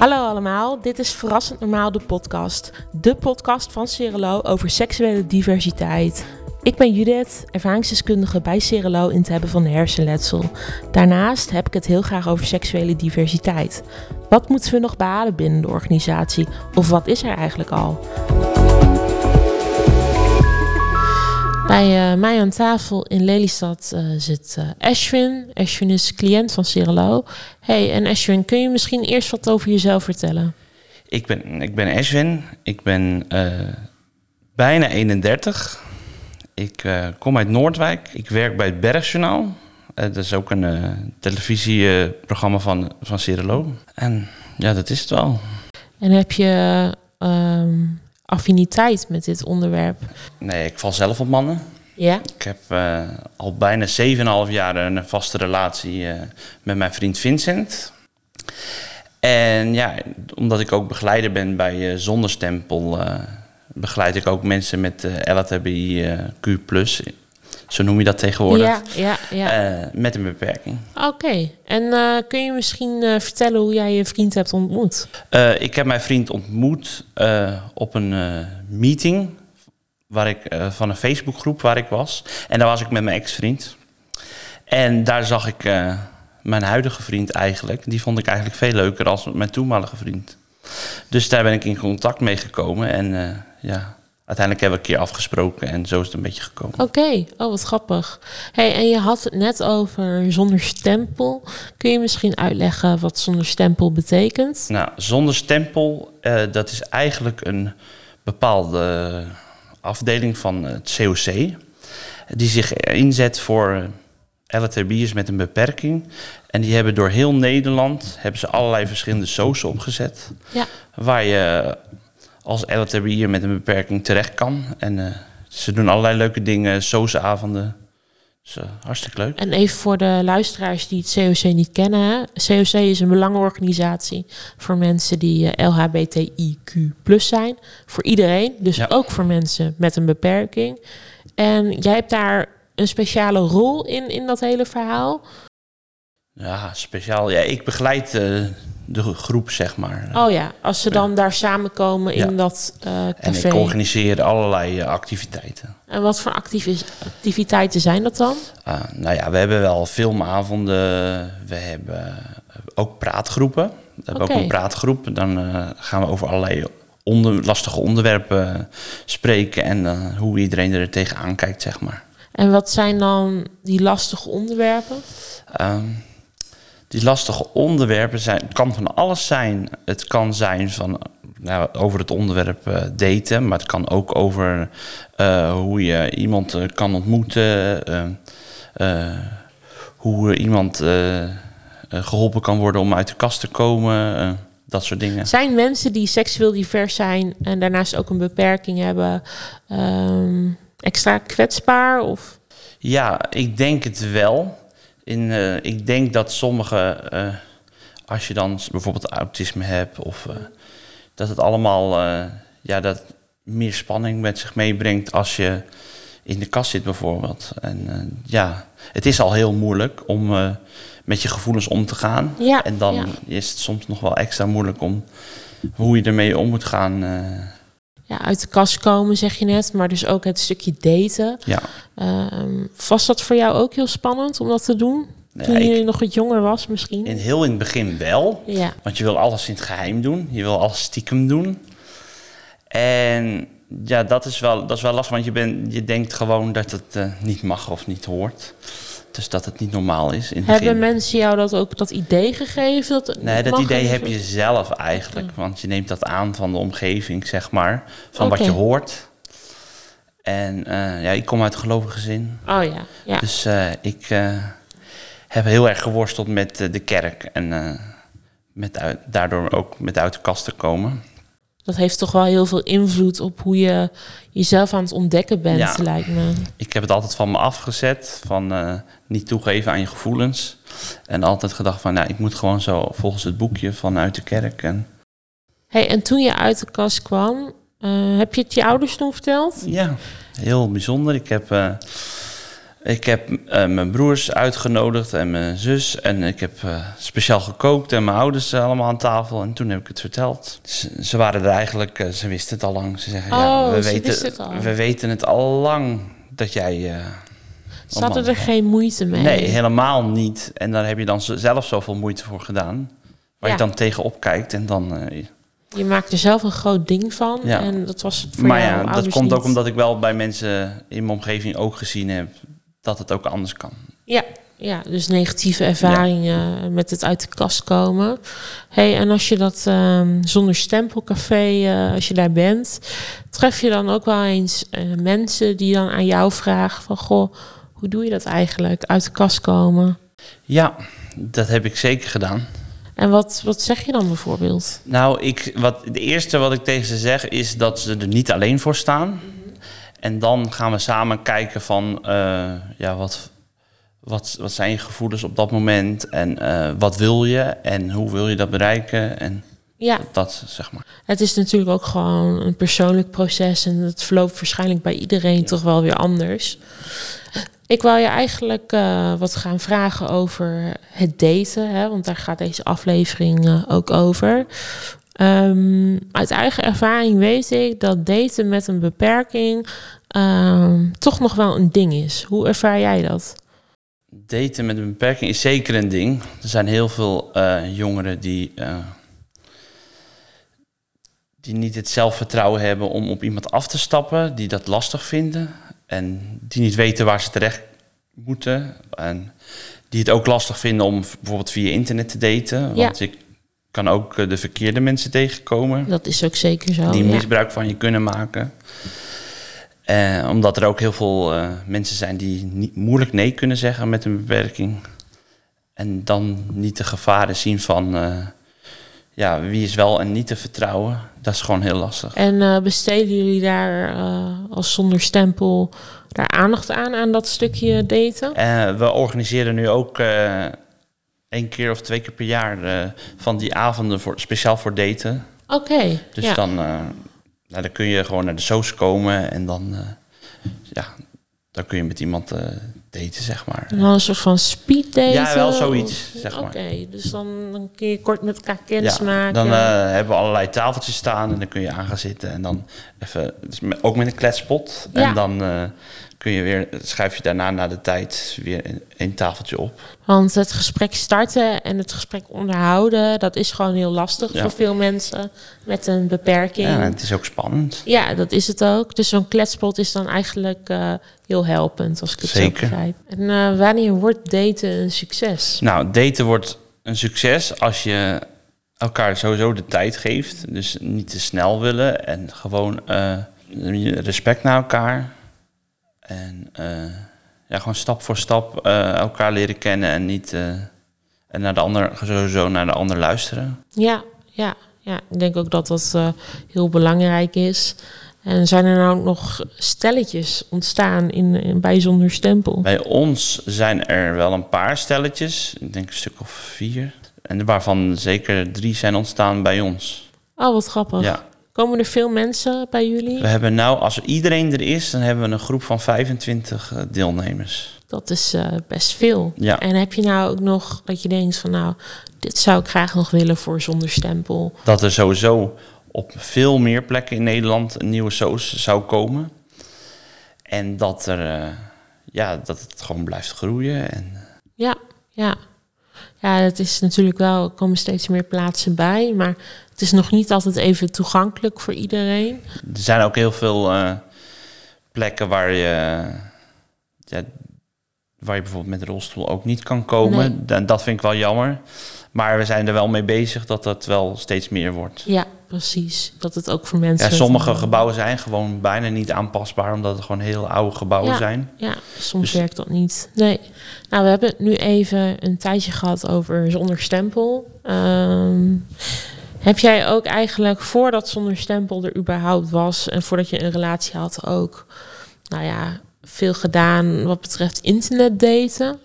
Hallo allemaal, dit is Verrassend Normaal, de podcast. De podcast van Cerelo over seksuele diversiteit. Ik ben Judith, ervaringsdeskundige bij Cerelo in het hebben van hersenletsel. Daarnaast heb ik het heel graag over seksuele diversiteit. Wat moeten we nog behalen binnen de organisatie? Of wat is er eigenlijk al? Bij uh, mij aan tafel in Lelystad uh, zit uh, Ashwin. Ashwin is cliënt van Cirelo. Hey, en Ashwin, kun je misschien eerst wat over jezelf vertellen? Ik ben, ik ben Ashwin. Ik ben bijna 31. Ik kom uit Noordwijk. Ik werk bij het Bergjournaal. dat is ook een televisieprogramma van, van Cirelo. En ja, dat is het wel. En heb je... Um affiniteit met dit onderwerp? Nee, ik val zelf op mannen. Ja? Ik heb uh, al bijna 7,5 jaar een vaste relatie uh, met mijn vriend Vincent. En ja, omdat ik ook begeleider ben bij uh, Zonderstempel, begeleid ik ook mensen met LHTBIQ+. Zo noem je dat tegenwoordig. Ja, ja, ja. Uh, met een beperking. Oké. En uh, kun je misschien uh, vertellen hoe jij je vriend hebt ontmoet? ik heb mijn vriend ontmoet op een meeting waar ik, van een Facebookgroep waar ik was. En daar was ik met mijn ex-vriend. En daar zag ik mijn huidige vriend eigenlijk. Die vond ik eigenlijk veel leuker als mijn toenmalige vriend. Dus daar ben ik in contact mee gekomen. En ja, uiteindelijk hebben we een keer afgesproken en zo is het een beetje gekomen. Oké, oh wat grappig. Hey, en je had het net over zonder stempel. Kun je misschien uitleggen wat zonder stempel betekent? Nou, zonder stempel, uh, dat is eigenlijk een bepaalde afdeling van het COC. Die zich inzet voor LHTB'ers met een beperking. En die hebben door heel Nederland hebben ze allerlei verschillende SOS opgezet. Ja. Waar je als LHTB'er met een beperking terecht kan. En uh, ze doen allerlei leuke dingen, soosavonden. Dus uh, hartstikke leuk. En even voor de luisteraars die het COC niet kennen. COC is een belangenorganisatie voor mensen die uh, LHBTIQ zijn. Voor iedereen, dus ja. ook voor mensen met een beperking. En jij hebt daar een speciale rol in, in dat hele verhaal. Ja, speciaal. Ja, ik begeleid uh, de groep, zeg maar. Oh ja, als ze dan daar samenkomen in ja. dat uh, café. En ik organiseer allerlei uh, activiteiten. En wat voor activiteiten zijn dat dan? Uh, nou ja, we hebben wel filmavonden. We hebben ook praatgroepen. We hebben ook een praatgroep. Dan gaan we over allerlei onder, lastige onderwerpen spreken... en hoe iedereen er tegenaan kijkt, zeg maar. En wat zijn dan die lastige onderwerpen? Um, die lastige onderwerpen zijn, het kan van alles zijn. Het kan zijn van, nou, over het onderwerp uh, daten, maar het kan ook over uh, hoe je iemand uh, kan ontmoeten, hoe iemand geholpen kan worden om uit de kast te komen, dat soort dingen. Zijn mensen die seksueel divers zijn en daarnaast ook een beperking hebben, um, extra kwetsbaar? Of? Ja, ik denk het wel. In, uh, ik denk dat sommige, uh, als je dan bijvoorbeeld autisme hebt, of uh, dat het allemaal ja, dat meer spanning met zich meebrengt als je in de kast zit bijvoorbeeld. En ja, het is al heel moeilijk om met je gevoelens om te gaan. Ja, en dan ja. is het soms nog wel extra moeilijk om hoe je ermee om moet gaan ja, uit de kast komen, zeg je net, maar dus ook het stukje daten. Ja. Um, was dat voor jou ook heel spannend om dat te doen? Toen je nog wat jonger was misschien? In heel in het begin wel. Ja. Want je wil alles in het geheim doen. Je wil alles stiekem doen. En ja, dat is wel, dat is wel lastig, want je, bent je denkt gewoon dat het eh, niet mag of niet hoort. Dus dat het niet normaal is in Hebben begin. mensen jou dat ook dat idee gegeven? Dat Nee, dat idee heb je zelf eigenlijk. Want je neemt dat aan van de omgeving, zeg maar. Van wat je hoort. En eh, ja, ik kom uit een gelovig gezin. Oh ja, ja. Dus eh, ik eh, heb heel erg geworsteld met de kerk. En met uit, daardoor ook met uit de kast te komen. Dat heeft toch wel heel veel invloed op hoe je jezelf aan het ontdekken bent, Ja. lijkt me. Ik heb het altijd van me afgezet. Van eh, niet toegeven aan je gevoelens. En altijd gedacht van, nou, ik moet gewoon zo volgens het boekje vanuit de kerk. En Hey, en toen je uit de kast kwam, eh, heb je het je ouders toen verteld? ja, heel bijzonder. Ik heb eh, Ik heb eh, mijn broers uitgenodigd en mijn zus. En ik heb eh, speciaal gekookt en mijn ouders eh, allemaal aan tafel. En toen heb ik het verteld. Ze, ze waren er eigenlijk, ze wisten het al lang. Ze zeggen, ja, Oh, we ze weten, wisten het al. we weten het al lang dat jij... Ze hadden er geen moeite mee. Nee, helemaal niet. En daar heb je dan zelf zoveel moeite voor gedaan. Waar Ja. je dan tegenop kijkt en dan... Je maakt er zelf een groot ding van. Ja. En dat was voor maar ja, dat komt niet. ook omdat ik wel bij mensen in mijn omgeving ook gezien heb... dat het ook anders kan. Ja, ja, dus negatieve ervaringen met het uit de kast komen. Hey, en als je dat ehm, zonder stempelcafé, eh, als je daar bent, tref je dan ook wel eens eh, mensen die dan aan jou vragen van, goh, hoe doe je dat eigenlijk, uit de kast komen? Ja, dat heb ik zeker gedaan. En wat, wat zeg je dan bijvoorbeeld? Nou, ik, wat, het eerste wat ik tegen ze zeg is dat ze er niet alleen voor staan. En dan gaan we samen kijken van, eh, ja, wat, wat, wat zijn je gevoelens op dat moment? En eh, wat wil je? En hoe wil je dat bereiken? En Ja, dat, zeg maar. het is natuurlijk ook gewoon een persoonlijk proces en het verloopt waarschijnlijk bij iedereen toch wel weer anders. Ik wil je eigenlijk eh, wat gaan vragen over het daten, hè, want daar gaat deze aflevering ook over. Ehm, uit eigen ervaring weet ik dat daten met een beperking ehm, toch nog wel een ding is. Hoe ervaar jij dat? Daten met een beperking is zeker een ding. Er zijn heel veel eh, jongeren die, eh, die niet het zelfvertrouwen hebben om op iemand af te stappen, die dat lastig vinden en die niet weten waar ze terecht moeten. En die het ook lastig vinden om bijvoorbeeld via internet te daten. Want je kan ook eh, de verkeerde mensen tegenkomen Dat is ook zeker zo. die ja. misbruik van je kunnen maken. Eh, omdat er ook heel veel eh, mensen zijn die niet, moeilijk nee kunnen zeggen met een beperking. En dan niet de gevaren zien van ja, wie is wel en niet te vertrouwen. Dat is gewoon heel lastig. En besteden jullie daar als zonder stempel daar aandacht aan, aan dat stukje daten? We organiseren nu ook één keer of twee keer per jaar eh, van die avonden voor, speciaal voor daten. Oké, Dus ja. dan, eh, nou, dan kun je gewoon naar de soos komen en dan, eh, ja, dan kun je met iemand daten, zeg maar. En dan een soort van speed daten? Ja, wel zoiets, zeg maar. Oké, dus dan, dan kun je kort met elkaar kennis Ja, maken. dan hebben we allerlei tafeltjes staan en dan kun je aan gaan zitten en dan even, dus ook met een kletspot. Ja. En dan kun je weer, schuif je daarna na de tijd weer een, tafeltje op. Want het gesprek starten en het gesprek onderhouden, dat is gewoon heel lastig Ja. voor veel mensen met een beperking. Ja, Ja, en het is ook spannend. dat is het ook. Dus zo'n kletspot is dan eigenlijk eh, heel helpend, als ik het Zeker. zo begrijp. En eh, wanneer wordt daten een succes? Nou, daten wordt een succes als je elkaar sowieso de tijd geeft. Dus niet te snel willen en gewoon eh, respect naar elkaar. En eh, ja, gewoon stap voor stap eh, elkaar leren kennen en niet eh, en naar de ander, sowieso naar de ander luisteren. Ja, ja, ja. Ik denk ook dat dat heel belangrijk is. En zijn er nou ook nog stelletjes ontstaan in, in bij zonder stempel? Bij ons zijn er wel een paar stelletjes, ik denk een stuk of vier. En waarvan zeker drie zijn ontstaan bij ons. Oh, wat grappig. Ja. Komen er veel mensen bij jullie? We hebben nou, als er iedereen er is, dan hebben we een groep van 25 eh, deelnemers. Dat is eh, best veel. Ja. En heb je nou ook nog dat je denkt van nou, dit zou ik graag nog willen voor zonder stempel? Dat er sowieso op veel meer plekken in Nederland een nieuwe soos zou komen. En dat, er, eh, ja, dat het gewoon blijft groeien. En, Ja, ja. Ja, het is natuurlijk wel, er komen steeds meer plaatsen bij, maar het is nog niet altijd even toegankelijk voor iedereen. er zijn ook heel veel eh, plekken waar je, ja, waar je bijvoorbeeld met rolstoel ook niet kan komen. En dat vind ik wel jammer. Maar we zijn er wel mee bezig dat dat wel steeds meer wordt. Ja, precies. Dat het ook voor mensen. Ja, sommige gebouwen zijn gewoon bijna niet aanpasbaar, omdat het gewoon heel oude gebouwen Ja. zijn. Ja, soms Dus- werkt dat niet. Nee. Nou, we hebben het nu even een tijdje gehad over zonder stempel. Ehm, heb jij ook eigenlijk voordat zonder stempel er überhaupt was en voordat je een relatie had ook, nou ja, veel gedaan wat betreft internet daten?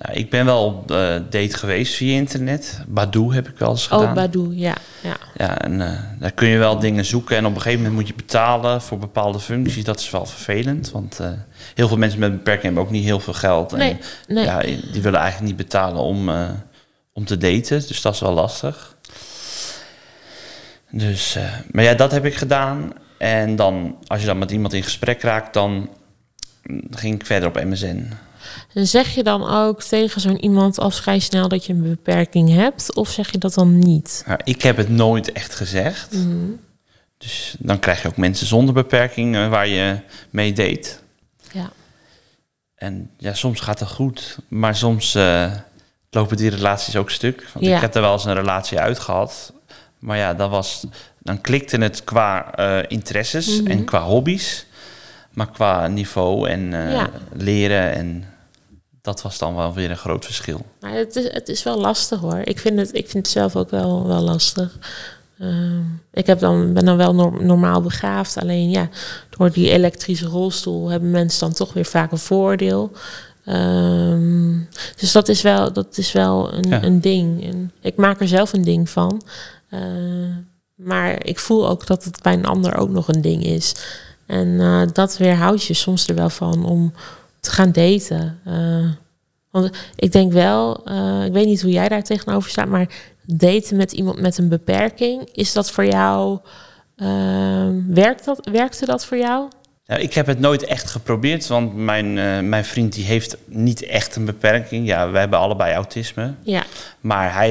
Nou, ik ben wel op eh, date geweest via internet. Badoo heb ik wel eens gedaan. Oh, Badoo, ja. ja. Ja, en eh, daar kun je wel dingen zoeken. En op een gegeven moment moet je betalen voor bepaalde functies. Dat is wel vervelend. Want eh, heel veel mensen met een beperking hebben ook niet heel veel geld. Nee, en, nee. Ja, die willen eigenlijk niet betalen om, om te daten. Dus dat is wel lastig. Dus, eh, maar ja, dat heb ik gedaan. En dan, als je dan met iemand in gesprek raakt, dan ging ik verder op MSN. En zeg je dan ook tegen zo'n iemand al vrij snel dat je een beperking hebt? Of zeg je dat dan niet? Nou, ik heb het nooit echt gezegd. Mhm. Dus dan krijg je ook mensen zonder beperking eh, waar je mee date. Ja. En ja, soms gaat het goed, maar soms eh, lopen die relaties ook stuk. Want Ja. ik heb er wel eens een relatie uit gehad. Maar ja, dat was, dan klikte het qua eh, interesses Mhm. en qua hobby's. Maar qua niveau en eh, Ja. leren en dat was dan wel weer een groot verschil. Maar het is, het is wel lastig hoor. Ik vind het, ik vind het zelf ook wel, wel lastig. Ehm, ik heb dan, ben dan wel nor- normaal begaafd. Alleen ja, door die elektrische rolstoel hebben mensen dan toch weer vaak een voordeel. Ehm, dus dat is wel, dat is wel een, Ja. een ding. En ik maak er zelf een ding van. Eh, maar ik voel ook dat het bij een ander ook nog een ding is. En eh, dat weerhoudt je soms er wel van om te gaan daten. Eh, want ik denk wel, ik weet niet hoe jij daar tegenover staat, maar daten met iemand met een beperking, is dat voor jou, ehm, werkt dat, werkte dat voor jou? Nou, ik heb het nooit echt geprobeerd, want mijn, mijn vriend die heeft niet echt een beperking. Ja, we hebben allebei autisme. Ja, Maar hij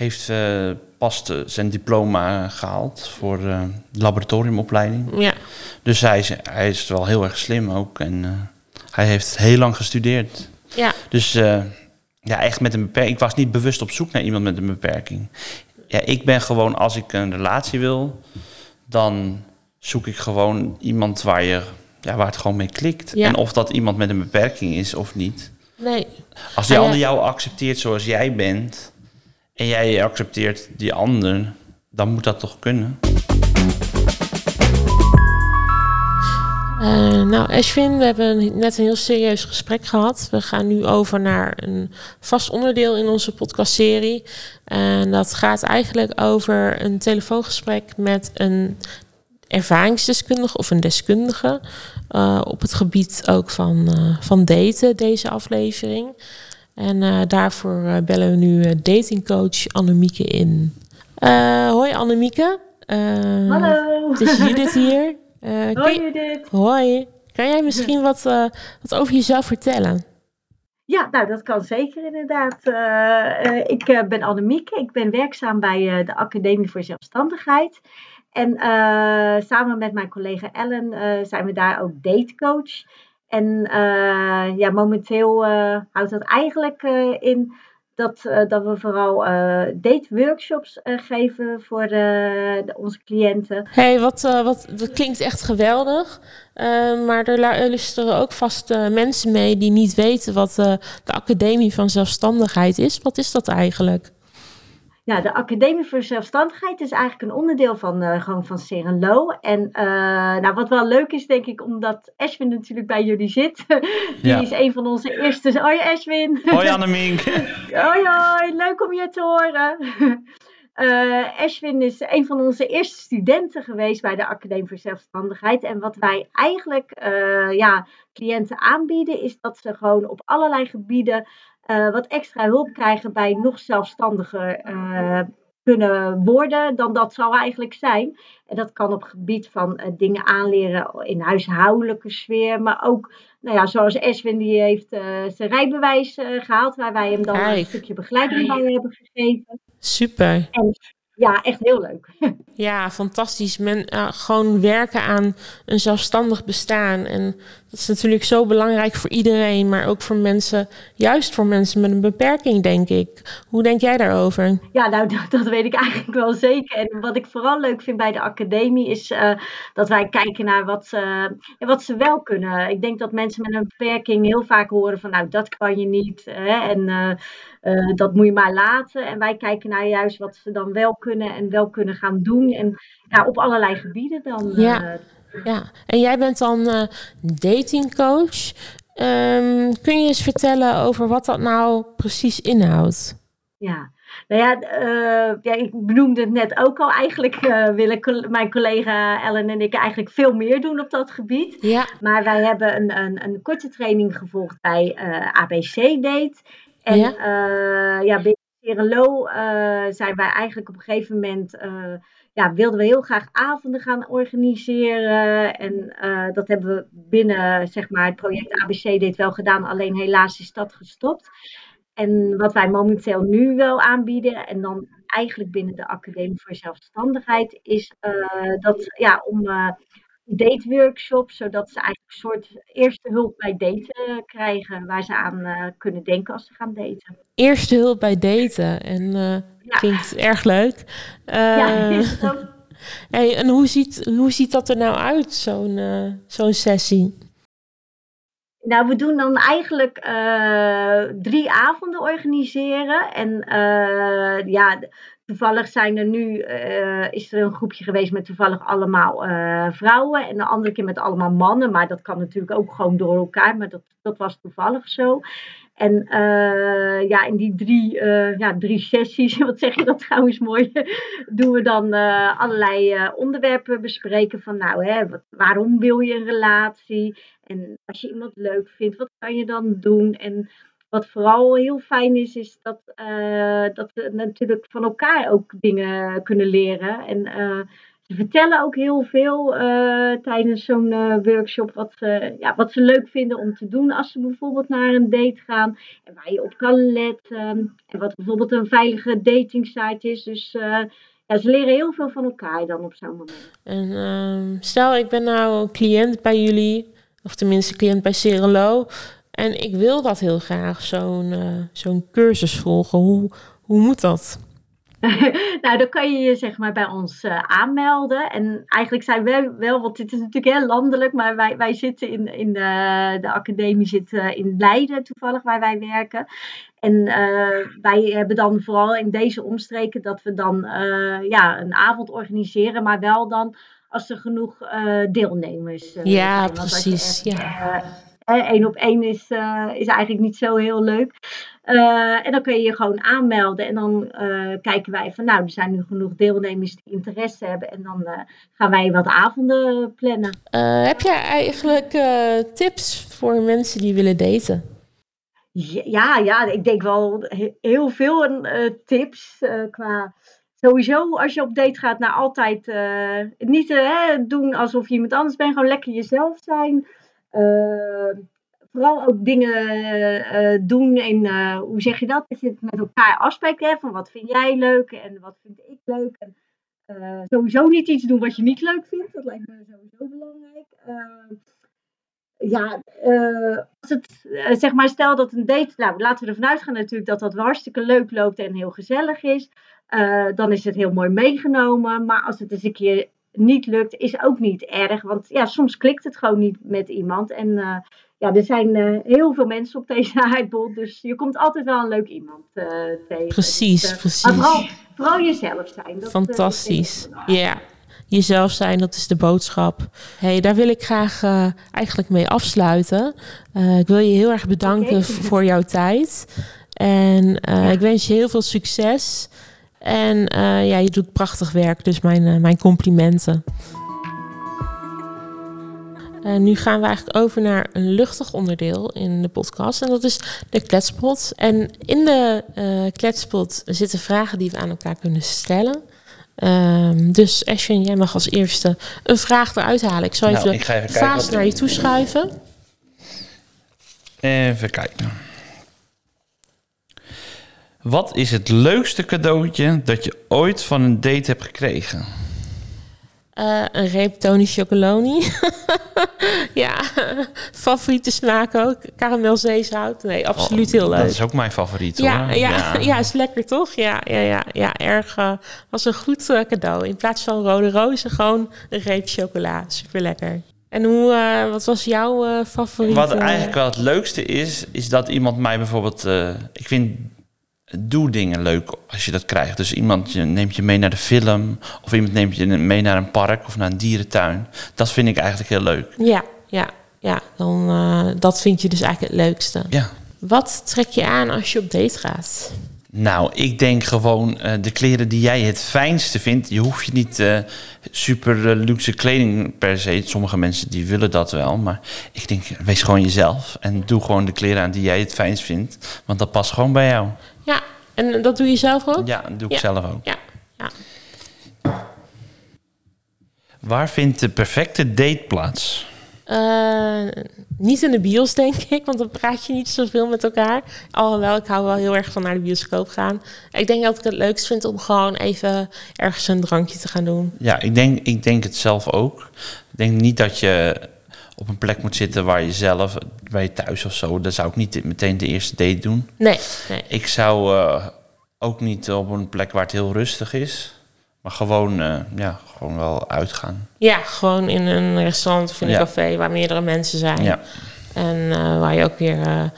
heeft eh, pas zijn diploma gehaald voor eh, laboratoriumopleiding. ja, Dus hij is, hij is wel heel erg slim ook. En eh, hij heeft heel lang gestudeerd. ja, Dus ja, echt met een beperking. Ik was niet bewust op zoek naar iemand met een beperking. Ja, ik ben gewoon, als ik een relatie wil, dan zoek ik gewoon iemand waar, je, ja, waar het gewoon mee klikt. Ja. En of dat iemand met een beperking is of niet. nee, Als die Ah, ja. ander jou accepteert zoals jij bent en jij accepteert die ander, dan moet dat toch kunnen. Eh, nou, Ashwin, we hebben net een heel serieus gesprek gehad. We gaan nu over naar een vast onderdeel in onze podcastserie. En dat gaat eigenlijk over een telefoongesprek met een ervaringsdeskundige of een deskundige. eh, op het gebied ook van, eh, van daten, deze aflevering. En eh, daarvoor eh, bellen we nu eh, datingcoach Annemieke in. Hoi Annemieke. Hallo. Het is Judith hier. Hoi je- Judith. Hoi. Kan jij misschien wat, wat over jezelf vertellen? Ja, nou dat kan zeker inderdaad. Ik ben Annemieke. Ik ben werkzaam bij de Academie voor Zelfstandigheid. En samen met mijn collega Ellen zijn we daar ook datecoach. En eh, ja, momenteel eh, houdt dat eigenlijk eh, in dat, dat we vooral dateworkshops geven voor onze cliënten. hey, wat, wat, dat klinkt echt geweldig. Maar er lu- luisteren ook vast mensen mee die niet weten wat de Academie van Zelfstandigheid is. Wat is dat eigenlijk? Ja, de Academie voor Zelfstandigheid is eigenlijk een onderdeel van, eh gewoon van Serenlo. En eh, nou, wat wel leuk is, denk ik, omdat Ashwin natuurlijk bij jullie zit. Die Ja. is een van onze eerste... Hoi Ashwin! Hoi Annemiek. Hoi hoi, leuk om je te horen. Eh Ashwin is een van onze eerste studenten geweest bij de Academie voor Zelfstandigheid. En wat wij eigenlijk eh, ja, cliënten aanbieden, is dat ze gewoon op allerlei gebieden eh, wat extra hulp krijgen bij nog zelfstandiger eh, kunnen worden dan dat zou eigenlijk zijn. En dat kan op gebied van eh, dingen aanleren in huishoudelijke sfeer, maar ook, nou ja, zoals Eswin die heeft zijn rijbewijs eh, gehaald, waar wij hem dan een stukje begeleiding bij hebben gegeven. Super. Ja, echt heel leuk. Ja, fantastisch. Men, eh, gewoon werken aan een zelfstandig bestaan. En dat is natuurlijk zo belangrijk voor iedereen, maar ook voor mensen, juist voor mensen met een beperking, denk ik. Hoe denk jij daarover? Ja, nou, dat, weet ik eigenlijk wel zeker. En wat ik vooral leuk vind bij de academie is eh, dat wij kijken naar wat wat ze wel kunnen. Ik denk dat mensen met een beperking heel vaak horen van, nou, dat kan je niet. Hè, en eh, dat moet je maar laten. En wij kijken naar juist wat ze dan wel kunnen en wel kunnen gaan doen. En ja, op allerlei gebieden dan. Ja. eh, Ja, en jij bent dan eh, datingcoach. Ehm, kun je eens vertellen over wat dat nou precies inhoudt? Ja, nou ja, uh, ja, ik benoemde het net ook al. Eigenlijk uh, willen mijn collega Ellen en ik eigenlijk veel meer doen op dat gebied. Ja. Maar wij hebben een, een, een korte training gevolgd bij uh, ABC Date. En ja, ja bij Cerelo zijn wij eigenlijk op een gegeven moment ja, wilden we heel graag avonden gaan organiseren. En dat hebben we binnen zeg maar, het project ABC Date wel gedaan. Alleen helaas is dat gestopt. En wat wij momenteel nu wel aanbieden, en dan eigenlijk binnen de Academie voor Zelfstandigheid, is uh, dat ja, om uh, dateworkshops, zodat ze eigenlijk een soort eerste hulp bij daten krijgen, waar ze aan uh, kunnen denken als ze gaan daten. Eerste hulp bij daten, en ja. klinkt erg leuk. ja, hey, en hoe ziet, hoe ziet dat er nou uit, zo'n zo'n sessie? Nou, we doen dan eigenlijk uh, drie avonden organiseren. En uh, ja, toevallig zijn er nu, uh, is er een groepje geweest met toevallig allemaal vrouwen. En de andere keer met allemaal mannen. Maar dat kan natuurlijk ook gewoon door elkaar. Maar dat, dat was toevallig zo. En uh, ja, in die drie, ja, drie sessies, wat zeg je dat trouwens mooi, doen we dan allerlei onderwerpen bespreken van nou, hè, waarom wil je een relatie? En als je iemand leuk vindt, wat kan je dan doen? En wat vooral heel fijn is, is dat, dat we natuurlijk van elkaar ook dingen kunnen leren. En ze vertellen ook heel veel uh, tijdens zo'n uh, workshop wat ze, ja, wat ze leuk vinden om te doen als ze bijvoorbeeld naar een date gaan. En waar je op kan letten. En wat bijvoorbeeld een veilige dating site is. Dus uh, ja, ze leren heel veel van elkaar dan op zo'n moment. En ehm, stel, ik ben nou cliënt bij jullie, of tenminste cliënt bij Cerelo. En ik wil dat heel graag, zo'n zo'n cursus volgen. Hoe, hoe moet dat? nou, dan kan je je zeg maar bij ons uh, aanmelden. En eigenlijk zijn wij wel, want dit is natuurlijk heel landelijk, maar wij, wij zitten in, in de, de academie zit uh, in Leiden toevallig, waar wij werken. En uh, wij hebben dan vooral in deze omstreken dat we dan ja, een avond organiseren, maar wel dan als er genoeg deelnemers ja, zijn. precies. ja, Eén op één is, is eigenlijk niet zo heel leuk. Uh, en dan kun je je gewoon aanmelden. En dan uh, kijken wij van, nou, er zijn nu genoeg deelnemers die interesse hebben. En dan gaan wij wat avonden plannen. heb jij eigenlijk tips voor mensen die willen daten? Ja, ja, ik denk wel heel veel tips qua... Sowieso, als je op date gaat, nou altijd niet doen alsof je iemand anders bent. Gewoon lekker jezelf zijn vooral ook dingen uh, doen in, uh, hoe zeg je dat? Dat je het met elkaar afspreekt. Hè? Van wat vind jij leuk en wat vind ik leuk. En uh, sowieso niet iets doen wat je niet leuk vindt. Dat lijkt me sowieso belangrijk. ja, als het, zeg maar, stel dat een date, nou laten we ervan uitgaan natuurlijk dat dat hartstikke leuk loopt en heel gezellig is. dan is het heel mooi meegenomen. Maar als het eens een keer niet lukt, is ook niet erg. Want ja, soms klikt het gewoon niet met iemand. En ja, er zijn uh, heel veel mensen op deze aardbol, dus je komt altijd wel een leuk iemand uh, tegen. Precies, dus, uh, precies. Maar vooral, vooral jezelf zijn. Dat, Fantastisch. Ja, yeah. jezelf zijn, dat is de boodschap. hey, daar wil ik graag eigenlijk mee afsluiten. ik wil je heel erg bedanken okay. voor jouw tijd. En ja. ik wens je heel veel succes. En ja, je doet prachtig werk, dus mijn, mijn complimenten. Uh, nu gaan we eigenlijk over naar een luchtig onderdeel in de podcast. En dat is de kletspot. En in de uh, kletspot zitten vragen die we aan elkaar kunnen stellen. Um, dus Ashwin, jij mag als eerste een vraag eruit halen. Ik zal even nou, de vaas naar je toe schuiven. Even kijken. Wat is het leukste cadeautje dat je ooit van een date hebt gekregen? Uh, een reep Tony Chocoloni. ja, favoriete smaak ook. Karamel zeezout. Nee, absoluut oh, heel leuk. Dat is ook mijn favoriet ja, hoor. Ja, ja. ja, is lekker toch? Ja, ja, ja, ja erg. Uh, was een goed uh, cadeau. In plaats van rode rozen, gewoon een reep chocola. Super lekker. En hoe, wat was jouw favoriet? Wat eigenlijk wel het leukste is, is dat iemand mij bijvoorbeeld... ik vind doe dingen leuk als je dat krijgt. Dus iemand neemt je mee naar de film, of iemand neemt je mee naar een park of naar een dierentuin. Dat vind ik eigenlijk heel leuk. Ja, ja. ja dan eh, dat vind je dus eigenlijk het leukste. Ja. Wat trek je aan als je op date gaat? Nou, ik denk gewoon eh, de kleren die jij het fijnste vindt. Je hoeft je niet eh, super luxe kleding per se. Sommige mensen die willen dat wel. Maar ik denk, wees gewoon jezelf. En doe gewoon de kleren aan die jij het fijnst vindt. Want dat past gewoon bij jou. En dat doe je zelf ook? Ja, dat doe ik Ja. zelf ook. Ja, ja. Waar vindt de perfecte date plaats? Eh, niet in de bios, denk ik, want dan praat je niet zoveel met elkaar. Alhoewel, ik hou wel heel erg van naar de bioscoop gaan. Ik denk dat ik het leukst vind om gewoon even ergens een drankje te gaan doen. Ja, ik denk, ik denk het zelf ook. Ik denk niet dat je op een plek moet zitten waar je zelf, bij je thuis of zo. Dat zou ik niet meteen de eerste date doen. Nee, nee. Ik zou eh, ook niet op een plek waar het heel rustig is. Maar gewoon, eh, ja, gewoon wel uitgaan. Ja, gewoon in een restaurant of in een Ja. café waar meerdere mensen zijn. Ja, En eh, waar je ook weer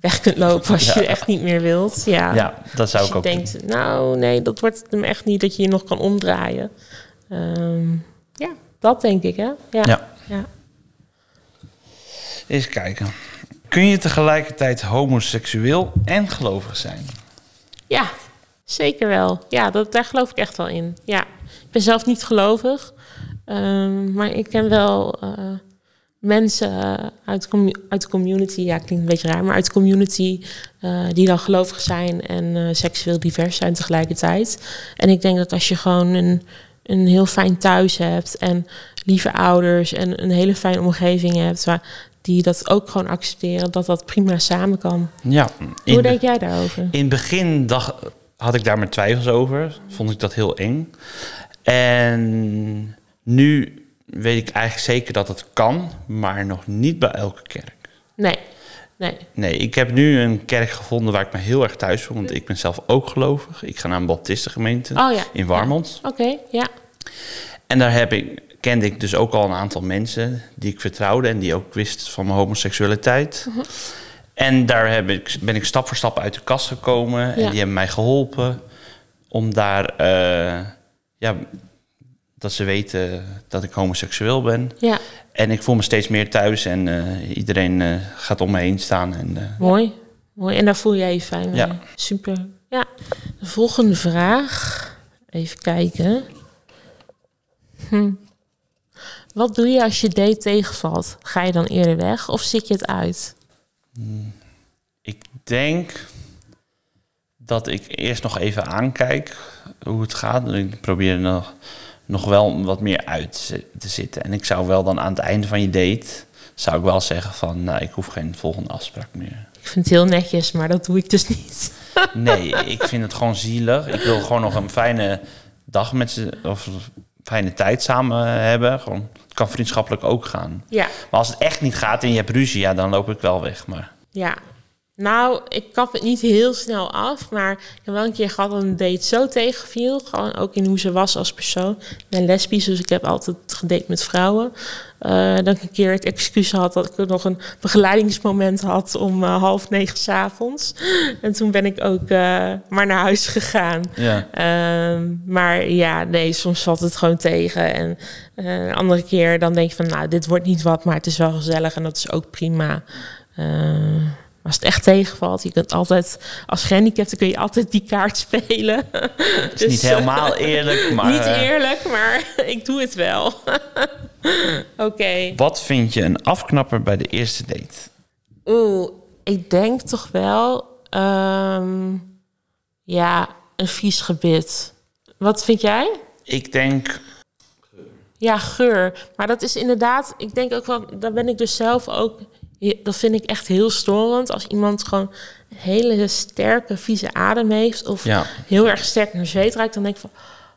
weg kunt lopen als je Ja. echt niet meer wilt. Ja, ja dat zou als ik je ook denkt, nou nee, dat wordt hem echt niet dat je je nog kan omdraaien. Ehm, ja, dat denk ik, hè? Ja. Ja. Eens kijken. Kun je tegelijkertijd homoseksueel en gelovig zijn? Ja, zeker wel. Ja, dat, daar geloof ik echt wel in. Ja, ik ben zelf niet gelovig, ehm, maar ik ken wel eh, mensen eh, uit, uit de community, ja, klinkt een beetje raar, maar uit de community eh, die dan gelovig zijn en seksueel divers zijn tegelijkertijd. En ik denk dat als je gewoon een, een heel fijn thuis hebt en lieve ouders en een hele fijne omgeving hebt, waar die dat ook gewoon accepteren, dat dat prima samen kan. Ja. Hoe denk jij daarover? in het begin dacht, had ik daar mijn twijfels over. Vond ik dat heel eng. En nu weet ik eigenlijk zeker dat het kan, maar nog niet bij elke kerk. Nee, nee. Nee, ik heb nu een kerk gevonden waar ik me heel erg thuis voel. Want ik ben zelf ook gelovig. Ik ga naar een baptistengemeente Oh ja. in Warmond. Oké, ja. En daar heb ik, kende ik dus ook al een aantal mensen die ik vertrouwde en die ook wisten van mijn homoseksualiteit. Mhm. En daar heb ik, ben ik stap voor stap uit de kast gekomen. En die hebben mij geholpen om daar, eh, ja, dat ze weten dat ik homoseksueel ben. Ja, En ik voel me steeds meer thuis en eh, iedereen eh, gaat om me heen staan. En, mooi. Mooi. En daar voel jij je fijn mee. Ja. Super. Ja. De volgende vraag. Even kijken. Hm. Wat doe je als je date tegenvalt? Ga je dan eerder weg of zit je het uit? Ik denk dat ik eerst nog even aankijk hoe het gaat. Ik probeer nog, nog wel wat meer uit te zi- te zitten. En ik zou wel dan aan het einde van je date... zou ik wel zeggen van... nou, ik hoef geen volgende afspraak meer. Ik vind het heel netjes, maar dat doe ik dus niet. Nee, ik vind het gewoon zielig. Ik wil gewoon nog een fijne dag met ze... of fijne tijd samen hebben. Gewoon, het kan vriendschappelijk ook gaan. Ja. Maar als het echt niet gaat en je hebt ruzie... ja, dan loop ik wel weg. Maar Ja. Nou, ik kap het niet heel snel af, maar ik heb wel een keer gehad dat een date zo tegenviel. Gewoon ook in hoe ze was als persoon. Ik ben lesbisch, dus ik heb altijd gedate met vrouwen. Eh, dat ik een keer het excuus had dat ik nog een begeleidingsmoment had om eh, half negen s'avonds. En toen ben ik ook eh, maar naar huis gegaan. ja... Ehm, maar ja, nee, soms valt het gewoon tegen. En een andere keer dan denk je van, nou, dit wordt niet wat, maar het is wel gezellig en dat is ook prima. Eh, als het echt tegenvalt, je kunt altijd, als gehandicapte kun je altijd die kaart spelen. Het is niet helemaal eerlijk, maar... niet eh, eerlijk, maar ik doe het wel. Oké. Wat vind je een afknapper bij de eerste date? Oeh, ik denk toch wel, ehm, ja, een vies gebit. Wat vind jij? Ik denk, Ja, geur. Maar dat is inderdaad, ik denk ook wel, daar ben ik dus zelf ook, dat vind ik echt heel storend. Als iemand gewoon een hele sterke, vieze adem heeft of ja. heel erg sterk naar zweet ruikt, dan denk ik van,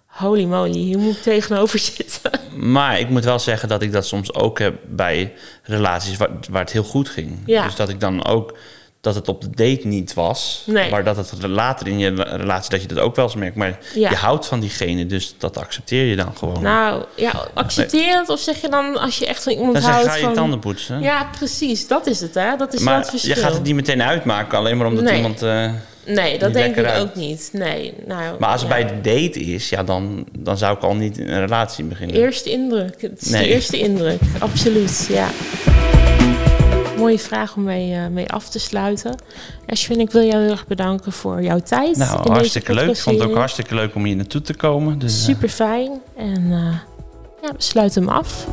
holy moly, hier moet ik tegenover zitten. Maar ik moet wel zeggen dat ik dat soms ook heb bij relaties waar, waar het heel goed ging. Ja. Dus dat ik dan ook, dat het op de date niet was. Nee. Maar dat het later in je relatie, dat je dat ook wel eens merkt. Maar Ja. je houdt van diegene, dus dat accepteer je dan gewoon. Nou, ja, accepteer het of zeg je dan, als je echt van iemand dan houdt ga je van... tanden poetsen. Ja, precies, dat is het, hè. Dat is wel maar het verschil. je gaat het niet meteen uitmaken, alleen maar omdat Nee. iemand... eh, Nee, dat denk ik uit. ook niet. Nee, nou, Maar als het bij de date is, ja, dan, dan zou ik al niet in een relatie beginnen. Eerste indruk. Het is Nee. de eerste indruk, absoluut, ja. Mooie vraag om mee, eh, mee af te sluiten. Ashwin, ik wil jou heel erg bedanken voor jouw tijd. Nou, in deze hartstikke leuk. Ik vond het ook hartstikke leuk om hier naartoe te komen. Dus, eh, Super fijn. En eh, ja, we sluiten hem af.